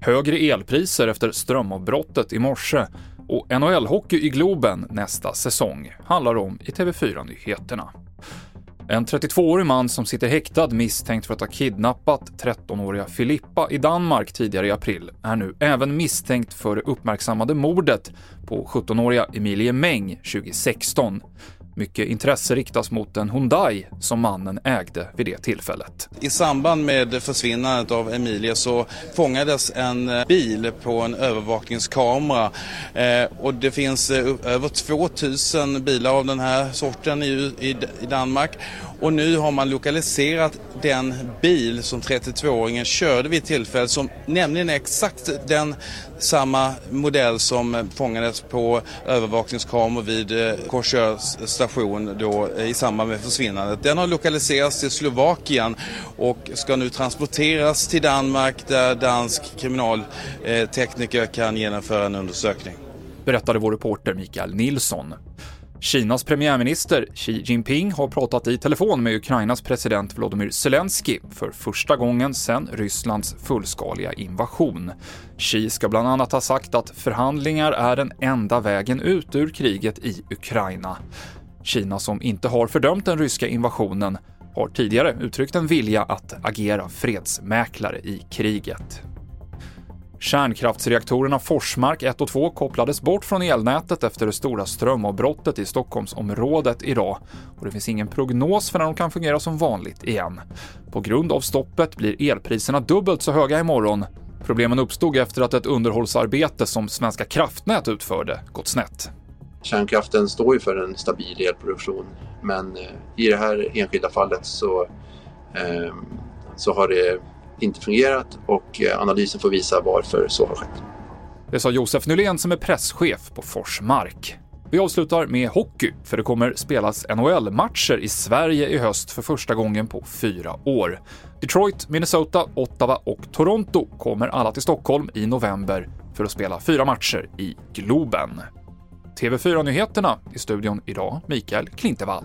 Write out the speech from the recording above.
Högre elpriser efter strömavbrottet i morse och NHL-hockey i Globen nästa säsong handlar om i TV4-nyheterna. En 32-årig man som sitter häktad misstänkt för att ha kidnappat 13-åriga Filippa i Danmark tidigare i april är nu även misstänkt för det uppmärksammade mordet på 17-åriga Emilie Meng 2016. Mycket intresse riktas mot en Hyundai som mannen ägde vid det tillfället. I samband med försvinnandet av Emilie så fångades en bil på en övervakningskamera eh, och det finns eh, över 2000 bilar av den här sorten i Danmark och nu har man lokaliserat den bil som 32-åringen körde vid tillfället som nämligen är exakt den samma modell som fångades på övervakningskameror vid eh, Korsör station då, eh, i samband med försvinnandet. Den har lokaliserats till Slovakien och ska nu transporteras till Danmark där dansk kriminaltekniker eh, kan genomföra en undersökning. Berättade vår reporter Mikael Nilsson. Kinas premiärminister Xi Jinping har pratat i telefon med Ukrainas president Volodymyr Zelensky för första gången sedan Rysslands fullskaliga invasion. Xi ska bland annat ha sagt att förhandlingar är den enda vägen ut ur kriget i Ukraina. Kina, som inte har fördömt den ryska invasionen, har tidigare uttryckt en vilja att agera fredsmäklare i kriget. Kärnkraftsreaktorerna Forsmark 1 och 2 kopplades bort från elnätet efter det stora strömavbrottet i Stockholmsområdet idag och det finns ingen prognos för när de kan fungera som vanligt igen. På grund av stoppet blir elpriserna dubbelt så höga imorgon. Problemen uppstod efter att ett underhållsarbete som Svenska kraftnät utförde gått snett. Kärnkraften står ju för en stabil elproduktion men eh, i det här enskilda fallet så, eh, så har det inte fungerat och eh, analysen får visa varför så har skett. Det sa Josef Nylén som är presschef på Forsmark. Vi avslutar med hockey, för det kommer spelas NHL-matcher i Sverige i höst för första gången på fyra år. Detroit, Minnesota, Ottawa och Toronto kommer alla till Stockholm i november för att spela fyra matcher i Globen. TV4-nyheterna i studion idag, Mikael Klintevall.